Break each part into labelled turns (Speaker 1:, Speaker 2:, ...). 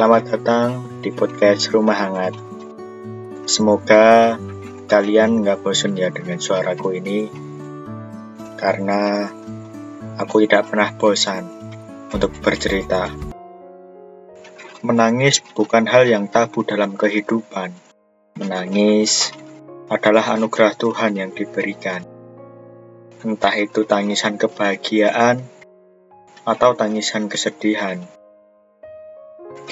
Speaker 1: Selamat datang di podcast Rumah Hangat. Semoga kalian nggak bosan ya dengan suaraku ini, karena aku tidak pernah bosan untuk bercerita. Menangis bukan hal yang tabu dalam kehidupan. Menangis adalah anugerah Tuhan yang diberikan. Entah itu tangisan kebahagiaan atau tangisan kesedihan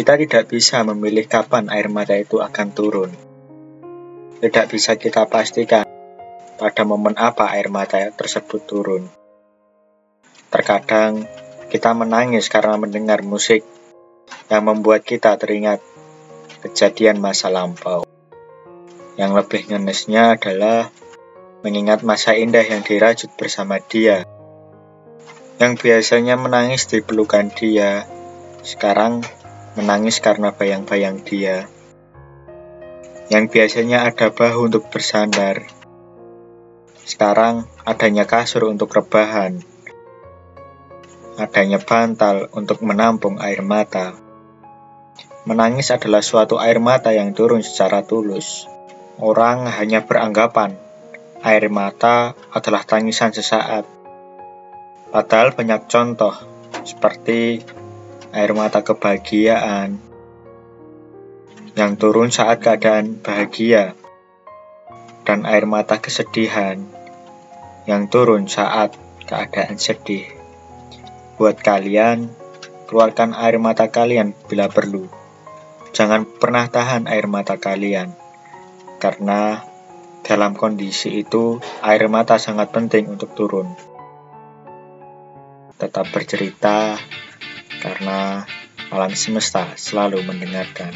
Speaker 1: kita tidak bisa memilih kapan air mata itu akan turun. Tidak bisa kita pastikan pada momen apa air mata tersebut turun. Terkadang kita menangis karena mendengar musik yang membuat kita teringat kejadian masa lampau. Yang lebih ngenesnya adalah mengingat masa indah yang dirajut bersama dia. Yang biasanya menangis di pelukan dia, sekarang menangis karena bayang-bayang dia. Yang biasanya ada bahu untuk bersandar, sekarang adanya kasur untuk rebahan, adanya bantal untuk menampung air mata. Menangis adalah suatu air mata yang turun secara tulus. Orang hanya beranggapan air mata adalah tangisan sesaat. Padahal banyak contoh seperti air mata kebahagiaan yang turun saat keadaan bahagia, dan air mata kesedihan yang turun saat keadaan sedih. Buat kalian, keluarkan air mata kalian bila perlu. Jangan pernah tahan air mata kalian, karena dalam kondisi itu air mata sangat penting untuk turun. Tetap bercerita, karena alam semesta selalu mendengarkan.